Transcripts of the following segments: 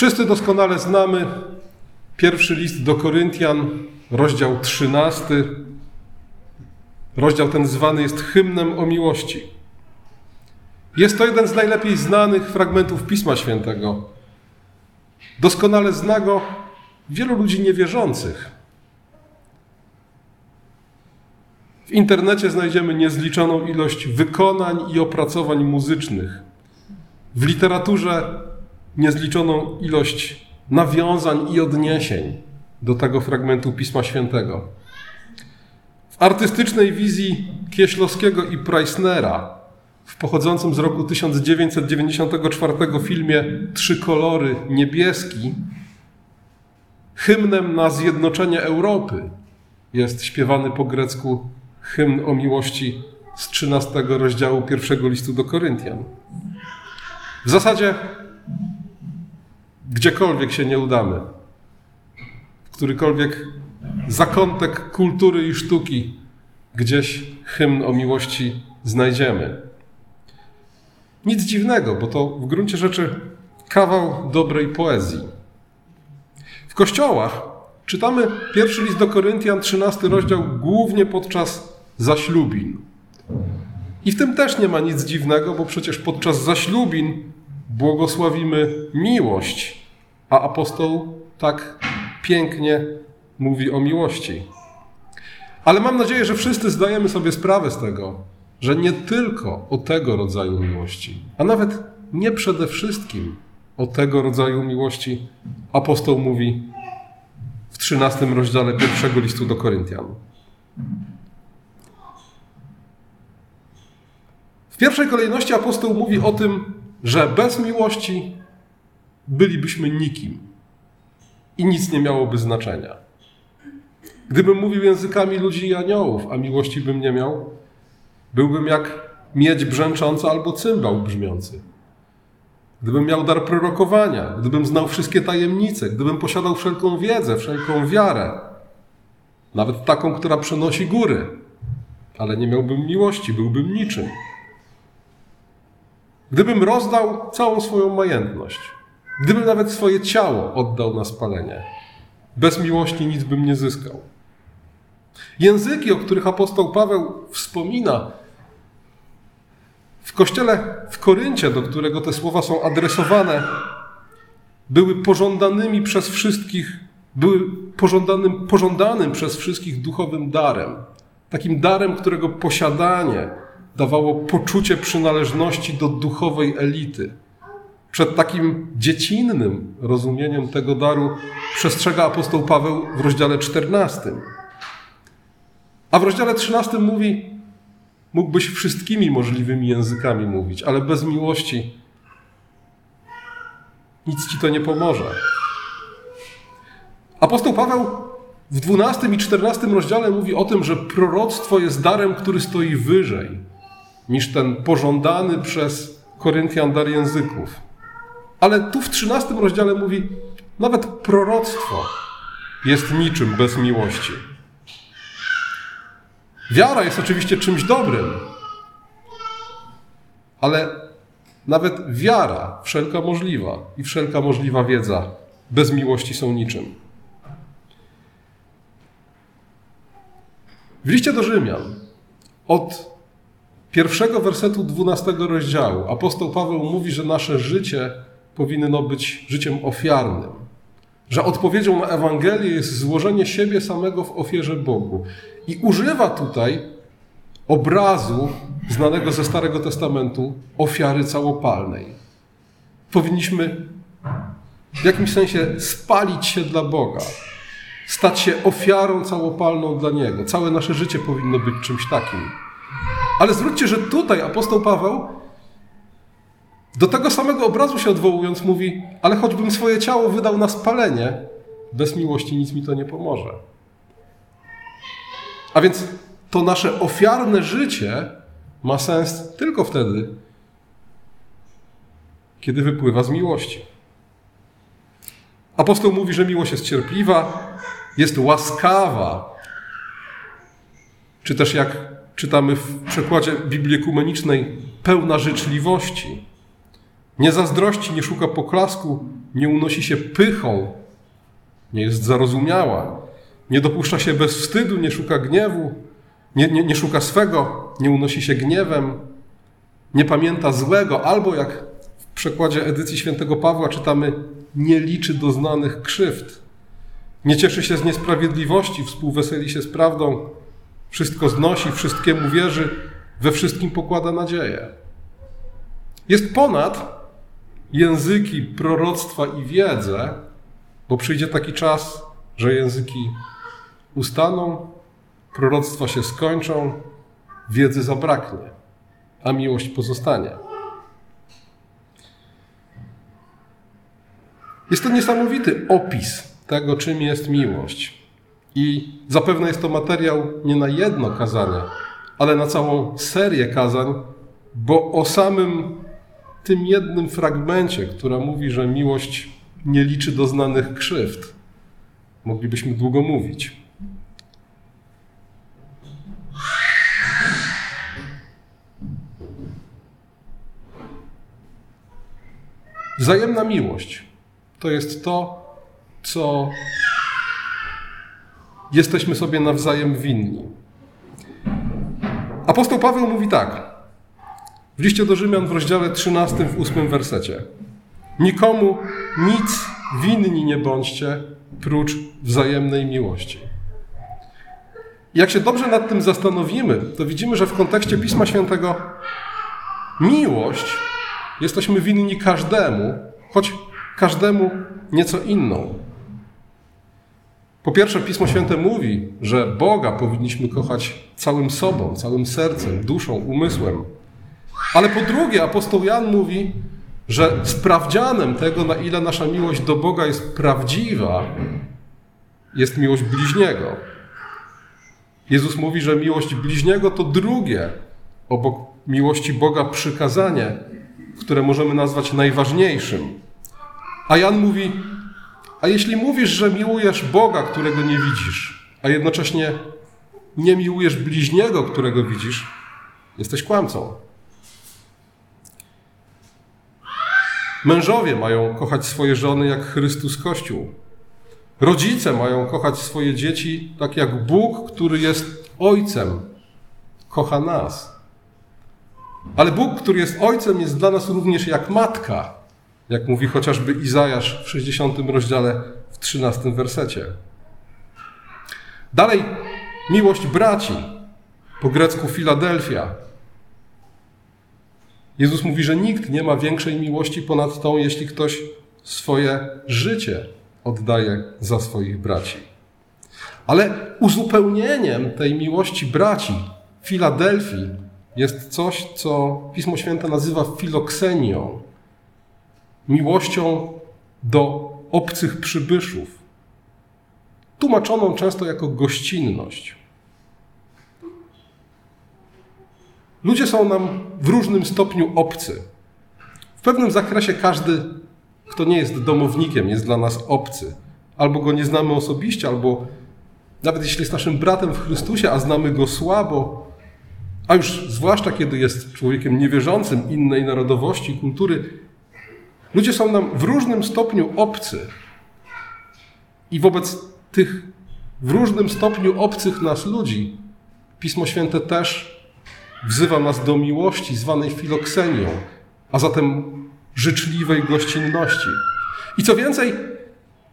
Wszyscy doskonale znamy pierwszy list do Koryntian, rozdział 13. Rozdział ten zwany jest hymnem o miłości. Jest to jeden z najlepiej znanych fragmentów Pisma Świętego. Doskonale zna go wielu ludzi niewierzących. W internecie znajdziemy niezliczoną ilość wykonań i opracowań muzycznych. W literaturze niezliczoną ilość nawiązań i odniesień do tego fragmentu Pisma Świętego. W artystycznej wizji Kieślowskiego i Preissnera w pochodzącym z roku 1994 filmie Trzy kolory niebieski hymnem na zjednoczenie Europy jest śpiewany po grecku hymn o miłości z 13 rozdziału pierwszego listu do Koryntian. W zasadzie gdziekolwiek się nie udamy, w którykolwiek zakątek kultury i sztuki gdzieś hymn o miłości znajdziemy. Nic dziwnego, bo to w gruncie rzeczy kawał dobrej poezji. W kościołach czytamy pierwszy list do Koryntian, 13 rozdział, głównie podczas zaślubin. I w tym też nie ma nic dziwnego, bo przecież podczas zaślubin błogosławimy miłość, a apostoł tak pięknie mówi o miłości. Ale mam nadzieję, że wszyscy zdajemy sobie sprawę z tego, że nie tylko o tego rodzaju miłości, a nawet nie przede wszystkim o tego rodzaju miłości apostoł mówi w 13 rozdziale pierwszego listu do Koryntian. W pierwszej kolejności apostoł mówi o tym, że bez miłości bylibyśmy nikim i nic nie miałoby znaczenia. Gdybym mówił językami ludzi i aniołów, a miłości bym nie miał, byłbym jak miedź brzęcząca albo cymbał brzmiący. Gdybym miał dar prorokowania, gdybym znał wszystkie tajemnice, gdybym posiadał wszelką wiedzę, wszelką wiarę, nawet taką, która przenosi góry, ale nie miałbym miłości, byłbym niczym. Gdybym rozdał całą swoją majętność, gdybym nawet swoje ciało oddał na spalenie, bez miłości nic bym nie zyskał. Języki, o których apostoł Paweł wspomina, w kościele w Koryncie, do którego te słowa są adresowane, były pożądanymi przez wszystkich, były pożądanym, pożądanym przez wszystkich duchowym darem. Takim darem, którego posiadanie dawało poczucie przynależności do duchowej elity. Przed takim dziecinnym rozumieniem tego daru przestrzega apostoł Paweł w rozdziale 14. A w rozdziale 13 mówi: Mógłbyś wszystkimi możliwymi językami mówić, ale bez miłości nic ci to nie pomoże. Apostoł Paweł w 12 i 14 rozdziale mówi o tym, że proroctwo jest darem, który stoi wyżej niż ten pożądany przez Koryntian dar języków. Ale tu w 13 rozdziale mówi, nawet proroctwo jest niczym bez miłości. Wiara jest oczywiście czymś dobrym, ale nawet wiara, wszelka możliwa i wszelka możliwa wiedza bez miłości są niczym. W liście do Rzymian od pierwszego wersetu dwunastego rozdziału apostoł Paweł mówi, że nasze życie powinno być życiem ofiarnym, że odpowiedzią na Ewangelię jest złożenie siebie samego w ofierze Bogu. I używa tutaj obrazu znanego ze Starego Testamentu ofiary całopalnej. Powinniśmy w jakimś sensie spalić się dla Boga, stać się ofiarą całopalną dla Niego. Całe nasze życie powinno być czymś takim. Ale zwróćcie, że tutaj apostoł Paweł do tego samego obrazu się odwołując mówi, ale choćbym swoje ciało wydał na spalenie, bez miłości nic mi to nie pomoże. A więc to nasze ofiarne życie ma sens tylko wtedy, kiedy wypływa z miłości. Apostoł mówi, że miłość jest cierpliwa, jest łaskawa, czy też jak czytamy w przekładzie Biblii Ekumenicznej, pełna życzliwości. Nie zazdrości, nie szuka poklasku, nie unosi się pychą, nie jest zarozumiała, nie dopuszcza się bez wstydu, nie szuka gniewu, nie, nie, nie szuka swego, nie unosi się gniewem, nie pamięta złego, albo jak w przekładzie edycji świętego Pawła czytamy, nie liczy doznanych krzywd. Nie cieszy się z niesprawiedliwości, współweseli się z prawdą, wszystko znosi, wszystkiemu wierzy, we wszystkim pokłada nadzieję. Jest ponad języki proroctwa i wiedzę, bo przyjdzie taki czas, że języki ustaną, proroctwa się skończą, wiedzy zabraknie, a miłość pozostanie. Jest to niesamowity opis tego, czym jest miłość. I zapewne jest to materiał nie na jedno kazanie, ale na całą serię kazań, bo o samym tym jednym fragmencie, która mówi, że miłość nie liczy doznanych krzywd, moglibyśmy długo mówić. Wzajemna miłość to jest to, co jesteśmy sobie nawzajem winni. Apostoł Paweł mówi tak w liście do Rzymian w rozdziale 13 w 8 wersecie. Nikomu nic winni nie bądźcie, prócz wzajemnej miłości. Jak się dobrze nad tym zastanowimy, to widzimy, że w kontekście Pisma Świętego miłość jesteśmy winni każdemu, choć każdemu nieco inną. Po pierwsze, Pismo Święte mówi, że Boga powinniśmy kochać całym sobą, całym sercem, duszą, umysłem. Ale po drugie, apostoł Jan mówi, że sprawdzianem tego, na ile nasza miłość do Boga jest prawdziwa, jest miłość bliźniego. Jezus mówi, że miłość bliźniego to drugie, obok miłości Boga, przykazanie, które możemy nazwać najważniejszym. A Jan mówi, a jeśli mówisz, że miłujesz Boga, którego nie widzisz, a jednocześnie nie miłujesz bliźniego, którego widzisz, jesteś kłamcą. Mężowie mają kochać swoje żony jak Chrystus Kościół. Rodzice mają kochać swoje dzieci tak jak Bóg, który jest Ojcem, kocha nas. Ale Bóg, który jest Ojcem, jest dla nas również jak matka, jak mówi chociażby Izajasz w 60 rozdziale w 13 wersecie. Dalej, miłość braci, po grecku Filadelfia. Jezus mówi, że nikt nie ma większej miłości ponad tą, jeśli ktoś swoje życie oddaje za swoich braci. Ale uzupełnieniem tej miłości braci Filadelfii jest coś, co Pismo Święte nazywa filoksenią, miłością do obcych przybyszów, tłumaczoną często jako gościnność. Ludzie są nam w różnym stopniu obcy. W pewnym zakresie każdy, kto nie jest domownikiem, jest dla nas obcy. Albo go nie znamy osobiście, albo nawet jeśli jest naszym bratem w Chrystusie, a znamy go słabo, a już zwłaszcza kiedy jest człowiekiem niewierzącym innej narodowości, kultury, ludzie są nam w różnym stopniu obcy. I wobec tych w różnym stopniu obcych nas ludzi, Pismo Święte też wzywa nas do miłości zwanej filoksenią, a zatem życzliwej gościnności. I co więcej,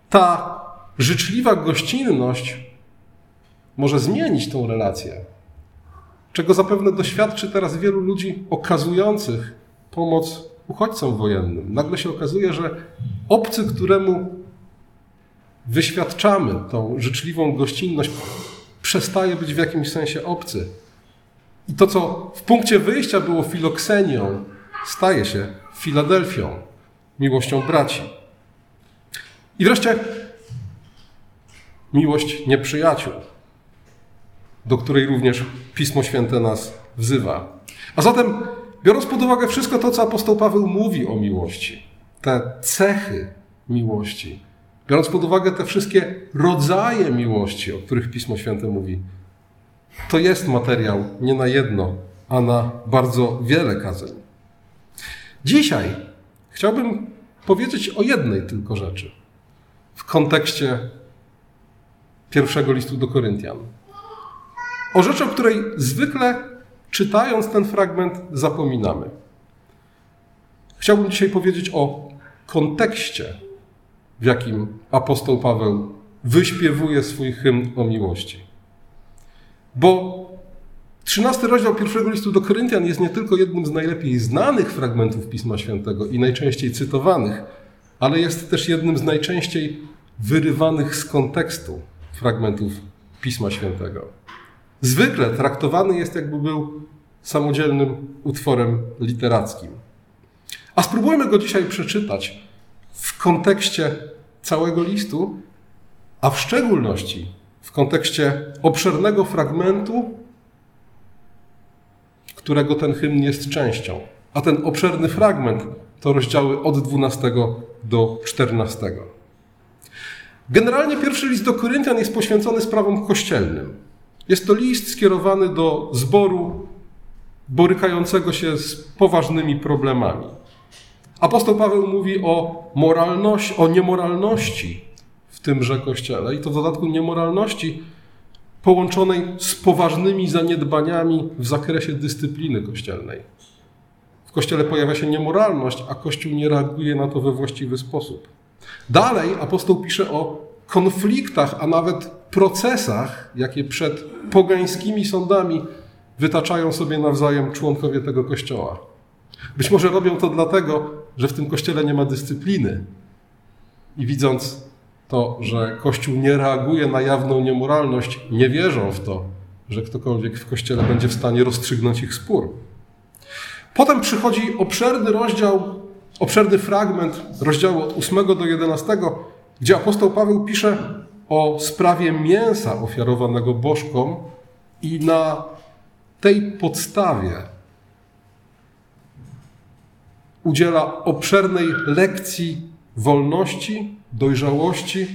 ta życzliwa gościnność może zmienić tą relację, czego zapewne doświadczy teraz wielu ludzi okazujących pomoc uchodźcom wojennym. Nagle się okazuje, że obcy, któremu wyświadczamy tą życzliwą gościnność, przestaje być w jakimś sensie obcy. I to, co w punkcie wyjścia było filoksenią, staje się Filadelfią, miłością braci. I wreszcie miłość nieprzyjaciół, do której również Pismo Święte nas wzywa. A zatem, biorąc pod uwagę wszystko to, co apostoł Paweł mówi o miłości, te cechy miłości, biorąc pod uwagę te wszystkie rodzaje miłości, o których Pismo Święte mówi, to jest materiał nie na jedno, a na bardzo wiele kazań. Dzisiaj chciałbym powiedzieć o jednej tylko rzeczy w kontekście pierwszego listu do Koryntian. O rzeczy, o której zwykle czytając ten fragment zapominamy. Chciałbym dzisiaj powiedzieć o kontekście, w jakim apostoł Paweł wyśpiewuje swój hymn o miłości. Bo 13 rozdział pierwszego listu do Koryntian jest nie tylko jednym z najlepiej znanych fragmentów Pisma Świętego i najczęściej cytowanych, ale jest też jednym z najczęściej wyrywanych z kontekstu fragmentów Pisma Świętego. Zwykle traktowany jest, jakby był samodzielnym utworem literackim. A spróbujmy go dzisiaj przeczytać w kontekście całego listu, a w szczególności w kontekście obszernego fragmentu, którego ten hymn jest częścią. A ten obszerny fragment to rozdziały od 12 do 14. Generalnie pierwszy list do Koryntian jest poświęcony sprawom kościelnym. Jest to list skierowany do zboru borykającego się z poważnymi problemami. Apostoł Paweł mówi o moralności, o niemoralności w tymże kościele i to w dodatku niemoralności połączonej z poważnymi zaniedbaniami w zakresie dyscypliny kościelnej. W kościele pojawia się niemoralność, a kościół nie reaguje na to we właściwy sposób. Dalej apostoł pisze o konfliktach, a nawet procesach, jakie przed pogańskimi sądami wytaczają sobie nawzajem członkowie tego kościoła. Być może robią to dlatego, że w tym kościele nie ma dyscypliny. I widząc to, że Kościół nie reaguje na jawną niemoralność, nie wierzą w to, że ktokolwiek w Kościele będzie w stanie rozstrzygnąć ich spór. Potem przychodzi obszerny rozdział, obszerny fragment rozdziału od 8 do 11, gdzie apostoł Paweł pisze o sprawie mięsa ofiarowanego bożkom i na tej podstawie udziela obszernej lekcji wolności, dojrzałości,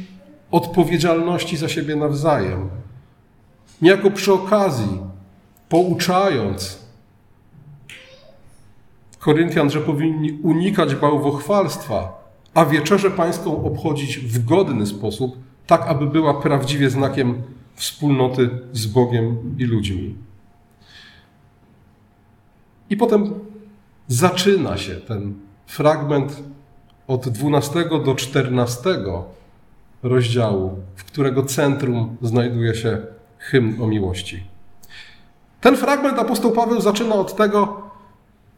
odpowiedzialności za siebie nawzajem. Niejako przy okazji, pouczając Koryntian, że powinni unikać bałwochwalstwa, a wieczerzę pańską obchodzić w godny sposób, tak aby była prawdziwie znakiem wspólnoty z Bogiem i ludźmi. I potem zaczyna się ten fragment od 12 do 14 rozdziału, w którego centrum znajduje się hymn o miłości. Ten fragment apostoł Paweł zaczyna od tego,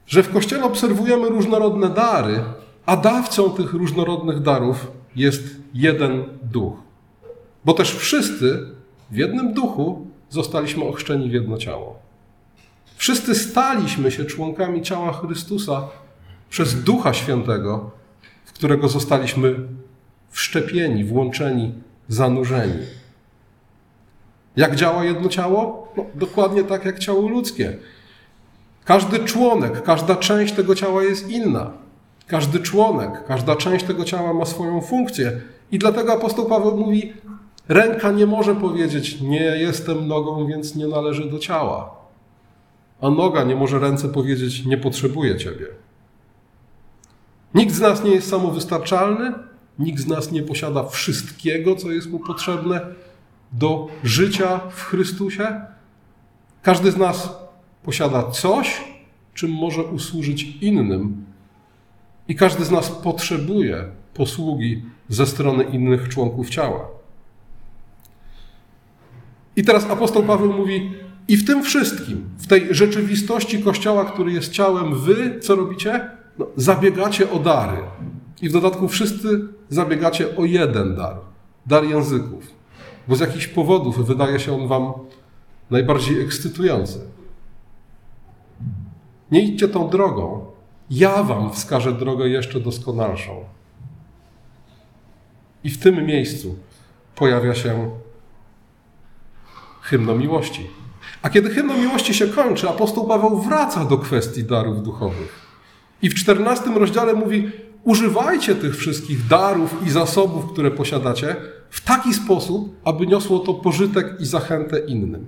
że w kościele obserwujemy różnorodne dary, a dawcą tych różnorodnych darów jest jeden duch. Bo też wszyscy w jednym duchu zostaliśmy ochrzczeni w jedno ciało. Wszyscy staliśmy się członkami ciała Chrystusa przez Ducha Świętego, którego zostaliśmy wszczepieni, włączeni, zanurzeni. Jak działa jedno ciało? No, dokładnie tak jak ciało ludzkie. Każdy członek, każda część tego ciała jest inna. Każdy członek, każda część tego ciała ma swoją funkcję. I dlatego apostoł Paweł mówi: Ręka nie może powiedzieć: Nie jestem nogą, więc nie należy do ciała. A noga nie może ręce powiedzieć: Nie potrzebuję ciebie. Nikt z nas nie jest samowystarczalny, nikt z nas nie posiada wszystkiego, co jest mu potrzebne do życia w Chrystusie. Każdy z nas posiada coś, czym może usłużyć innym, i każdy z nas potrzebuje posługi ze strony innych członków ciała. I teraz apostoł Paweł mówi: I w tym wszystkim, w tej rzeczywistości Kościoła, który jest ciałem, wy co robicie? No, zabiegacie o dary. I w dodatku wszyscy zabiegacie o jeden dar dar języków. Bo z jakichś powodów wydaje się on Wam najbardziej ekscytujący. Nie idźcie tą drogą. Ja Wam wskażę drogę jeszcze doskonalszą. I w tym miejscu pojawia się hymno miłości. A kiedy hymno miłości się kończy, apostoł Paweł wraca do kwestii darów duchowych. I w czternastym rozdziale mówi: Używajcie tych wszystkich darów i zasobów, które posiadacie, w taki sposób, aby niosło to pożytek i zachętę innym.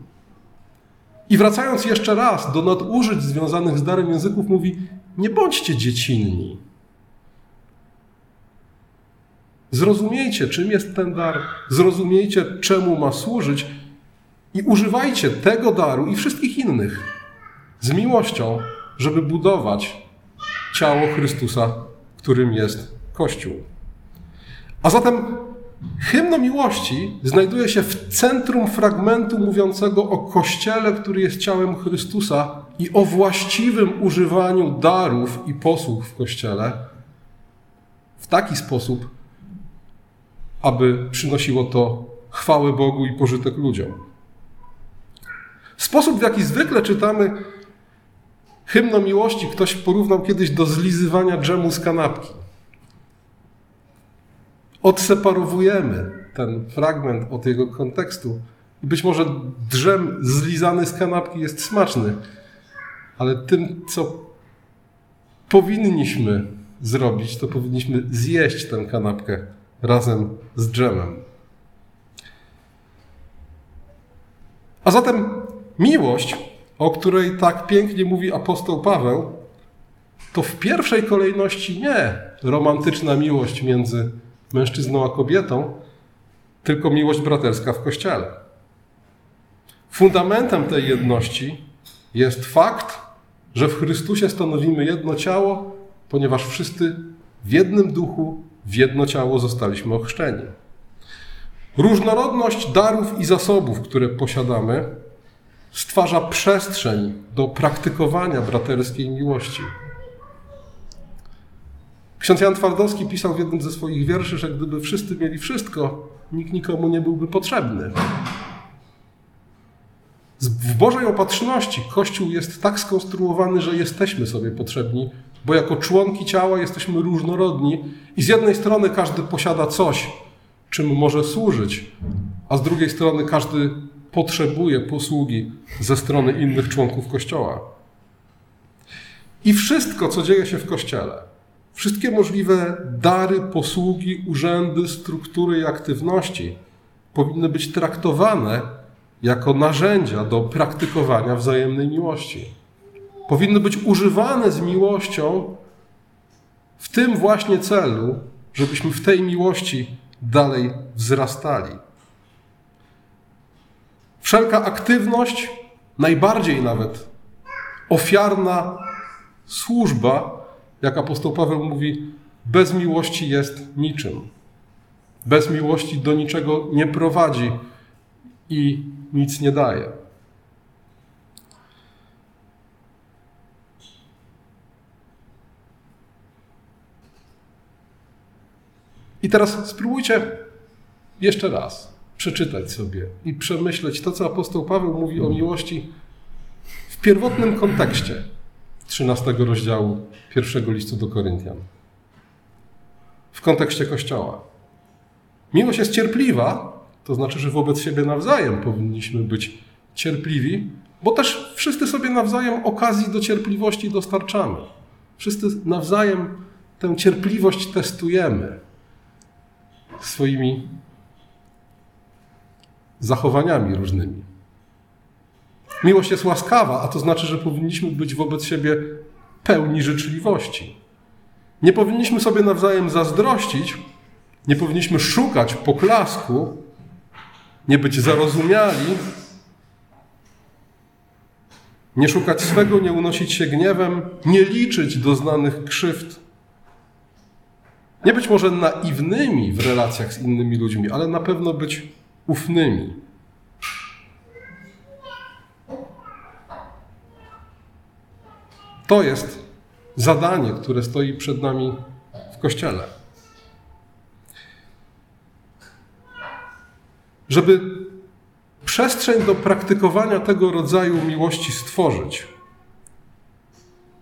I wracając jeszcze raz do nadużyć związanych z darem języków, mówi: Nie bądźcie dziecinni. Zrozumiejcie, czym jest ten dar, zrozumiejcie, czemu ma służyć i używajcie tego daru i wszystkich innych z miłością, żeby budować ciało Chrystusa, którym jest Kościół. A zatem hymno miłości znajduje się w centrum fragmentu mówiącego o Kościele, który jest ciałem Chrystusa i o właściwym używaniu darów i posług w Kościele w taki sposób, aby przynosiło to chwałę Bogu i pożytek ludziom. Sposób, w jaki zwykle czytamy hymno miłości, ktoś porównał kiedyś do zlizywania dżemu z kanapki. Odseparowujemy ten fragment od jego kontekstu. I być może drzem zlizany z kanapki jest smaczny, ale tym, co powinniśmy zrobić, to powinniśmy zjeść tę kanapkę razem z drzemem. A zatem miłość, o której tak pięknie mówi apostoł Paweł, to w pierwszej kolejności nie romantyczna miłość między mężczyzną a kobietą, tylko miłość braterska w kościele. Fundamentem tej jedności jest fakt, że w Chrystusie stanowimy jedno ciało, ponieważ wszyscy w jednym duchu, w jedno ciało zostaliśmy ochrzczeni. Różnorodność darów i zasobów, które posiadamy, stwarza przestrzeń do praktykowania braterskiej miłości. Ksiądz Jan Twardowski pisał w jednym ze swoich wierszy, że gdyby wszyscy mieli wszystko, nikt nikomu nie byłby potrzebny. W Bożej opatrzności Kościół jest tak skonstruowany, że jesteśmy sobie potrzebni, bo jako członki ciała jesteśmy różnorodni i z jednej strony każdy posiada coś, czym może służyć, a z drugiej strony każdy potrzebuje posługi ze strony innych członków Kościoła. I wszystko, co dzieje się w Kościele, wszystkie możliwe dary, posługi, urzędy, struktury i aktywności powinny być traktowane jako narzędzia do praktykowania wzajemnej miłości. Powinny być używane z miłością w tym właśnie celu, żebyśmy w tej miłości dalej wzrastali. Wszelka aktywność, najbardziej nawet ofiarna służba, jak apostoł Paweł mówi, bez miłości jest niczym. Bez miłości do niczego nie prowadzi i nic nie daje. I teraz spróbujcie jeszcze raz przeczytać sobie i przemyśleć to, co apostoł Paweł mówi o miłości w pierwotnym kontekście 13 rozdziału pierwszego listu do Koryntian. W kontekście Kościoła. Miłość jest cierpliwa, to znaczy, że wobec siebie nawzajem powinniśmy być cierpliwi, bo też wszyscy sobie nawzajem okazji do cierpliwości dostarczamy. Wszyscy nawzajem tę cierpliwość testujemy swoimi zachowaniami różnymi. Miłość jest łaskawa, a to znaczy, że powinniśmy być wobec siebie pełni życzliwości. Nie powinniśmy sobie nawzajem zazdrościć, nie powinniśmy szukać poklasku, nie być zarozumiali, nie szukać swego, nie unosić się gniewem, nie liczyć doznanych krzywd. Nie być może naiwnymi w relacjach z innymi ludźmi, ale na pewno być ufnymi. To jest zadanie, które stoi przed nami w Kościele. Żeby przestrzeń do praktykowania tego rodzaju miłości stworzyć,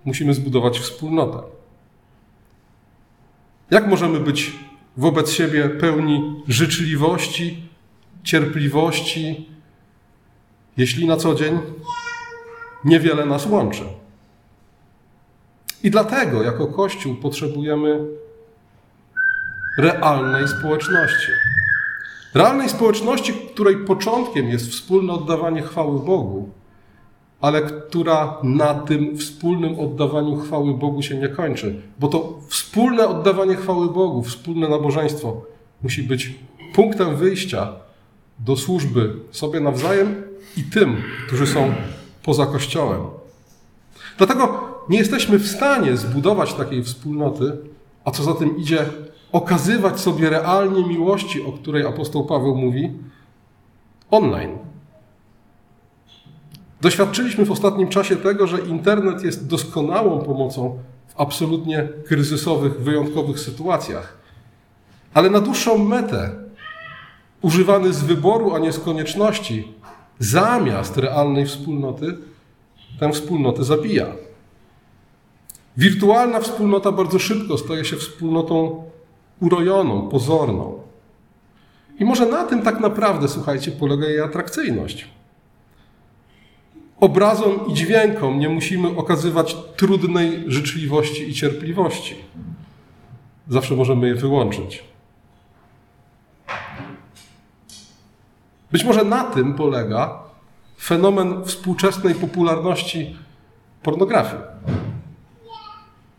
musimy zbudować wspólnotę. Jak możemy być wobec siebie pełni życzliwości, cierpliwości, jeśli na co dzień niewiele nas łączy? I dlatego jako Kościół potrzebujemy realnej społeczności. Realnej społeczności, której początkiem jest wspólne oddawanie chwały Bogu, ale która na tym wspólnym oddawaniu chwały Bogu się nie kończy. Bo to wspólne oddawanie chwały Bogu, wspólne nabożeństwo musi być punktem wyjścia do służby sobie nawzajem i tym, którzy są poza Kościołem. Dlatego nie jesteśmy w stanie zbudować takiej wspólnoty, a co za tym idzie, okazywać sobie realnie miłości, o której apostoł Paweł mówi, online. Doświadczyliśmy w ostatnim czasie tego, że internet jest doskonałą pomocą w absolutnie kryzysowych, wyjątkowych sytuacjach. Ale na dłuższą metę, używany z wyboru, a nie z konieczności, zamiast realnej wspólnoty, tę wspólnotę zabija. Wirtualna wspólnota bardzo szybko staje się wspólnotą urojoną, pozorną. I może na tym tak naprawdę, słuchajcie, polega jej atrakcyjność. Obrazom i dźwiękom nie musimy okazywać trudnej życzliwości i cierpliwości. Zawsze możemy je wyłączyć. Być może na tym polega fenomen współczesnej popularności pornografii.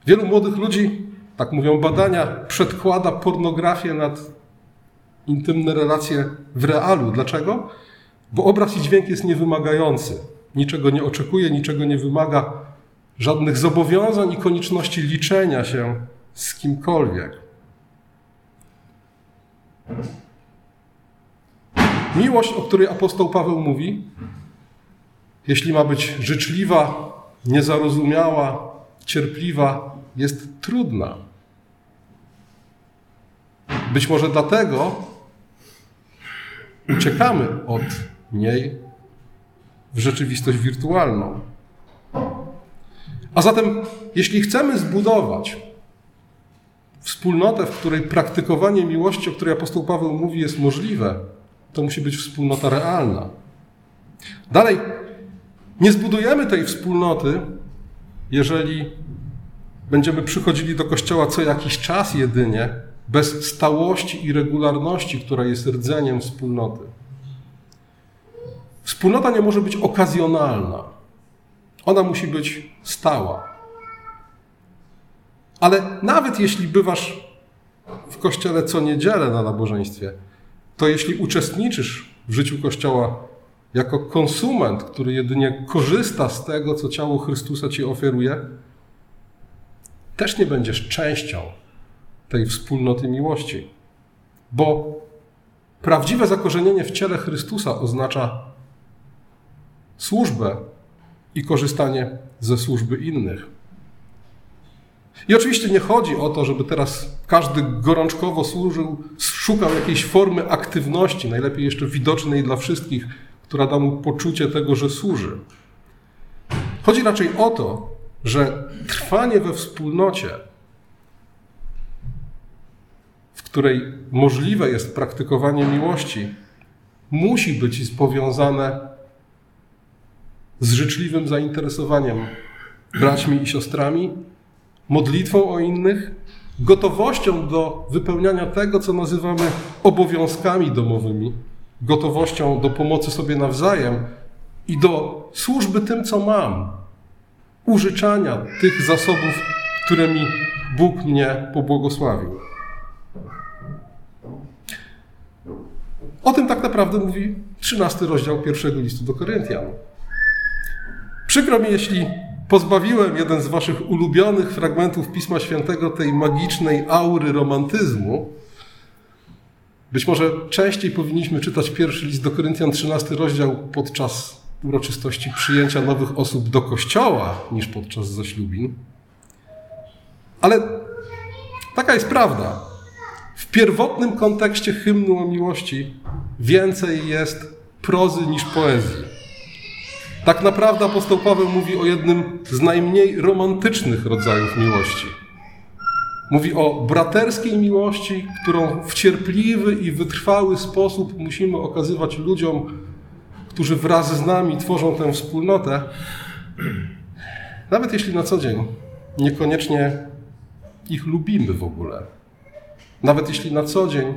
Wielu młodych ludzi, tak mówią badania, przedkłada pornografię nad intymne relacje w realu. Dlaczego? Bo obraz i dźwięk jest niewymagający. Niczego nie oczekuje, niczego nie wymaga, żadnych zobowiązań i konieczności liczenia się z kimkolwiek. Miłość, o której apostoł Paweł mówi, jeśli ma być życzliwa, niezarozumiała, cierpliwa, jest trudna. Być może dlatego uciekamy od niej w rzeczywistość wirtualną. A zatem, jeśli chcemy zbudować wspólnotę, w której praktykowanie miłości, o której apostoł Paweł mówi, jest możliwe, to musi być wspólnota realna. Dalej, nie zbudujemy tej wspólnoty, jeżeli będziemy przychodzili do kościoła co jakiś czas jedynie, bez stałości i regularności, która jest rdzeniem wspólnoty. Wspólnota nie może być okazjonalna. Ona musi być stała. Ale nawet jeśli bywasz w kościele co niedzielę na nabożeństwie, to jeśli uczestniczysz w życiu kościoła jako konsument, który jedynie korzysta z tego, co ciało Chrystusa ci oferuje, też nie będziesz częścią tej wspólnoty miłości. Bo prawdziwe zakorzenienie w ciele Chrystusa oznacza służbę i korzystanie ze służby innych. I oczywiście nie chodzi o to, żeby teraz każdy gorączkowo służył, szukał jakiejś formy aktywności, najlepiej jeszcze widocznej dla wszystkich, która da mu poczucie tego, że służy. Chodzi raczej o to, że trwanie we wspólnocie, w której możliwe jest praktykowanie miłości, musi być powiązane z życzliwym zainteresowaniem braćmi i siostrami, modlitwą o innych, gotowością do wypełniania tego, co nazywamy obowiązkami domowymi, gotowością do pomocy sobie nawzajem i do służby tym, co mam, użyczania tych zasobów, którymi Bóg mnie pobłogosławił. O tym tak naprawdę mówi 13 rozdział pierwszego listu do Koryntian. Przykro mi, jeśli pozbawiłem jeden z waszych ulubionych fragmentów Pisma Świętego tej magicznej aury romantyzmu. Być może częściej powinniśmy czytać pierwszy list do Koryntian, 13 rozdział podczas uroczystości przyjęcia nowych osób do kościoła niż podczas zaślubin. Ale taka jest prawda. W pierwotnym kontekście hymnu o miłości więcej jest prozy niż poezji. Tak naprawdę apostoł Paweł mówi o jednym z najmniej romantycznych rodzajów miłości. Mówi o braterskiej miłości, którą w cierpliwy i wytrwały sposób musimy okazywać ludziom, którzy wraz z nami tworzą tę wspólnotę, nawet jeśli na co dzień niekoniecznie ich lubimy w ogóle. Nawet jeśli na co dzień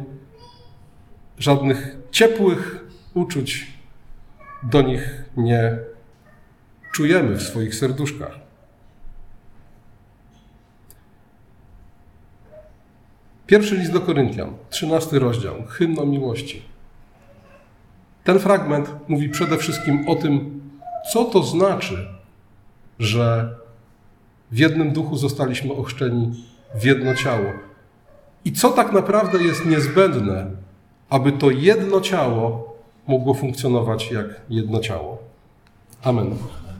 żadnych ciepłych uczuć do nich nie czujemy w swoich serduszkach. Pierwszy list do Koryntian, 13 rozdział, hymn o miłości. Ten fragment mówi przede wszystkim o tym, co to znaczy, że w jednym duchu zostaliśmy ochrzczeni w jedno ciało. I co tak naprawdę jest niezbędne, aby to jedno ciało mogło funkcjonować jak jedno ciało. Amen.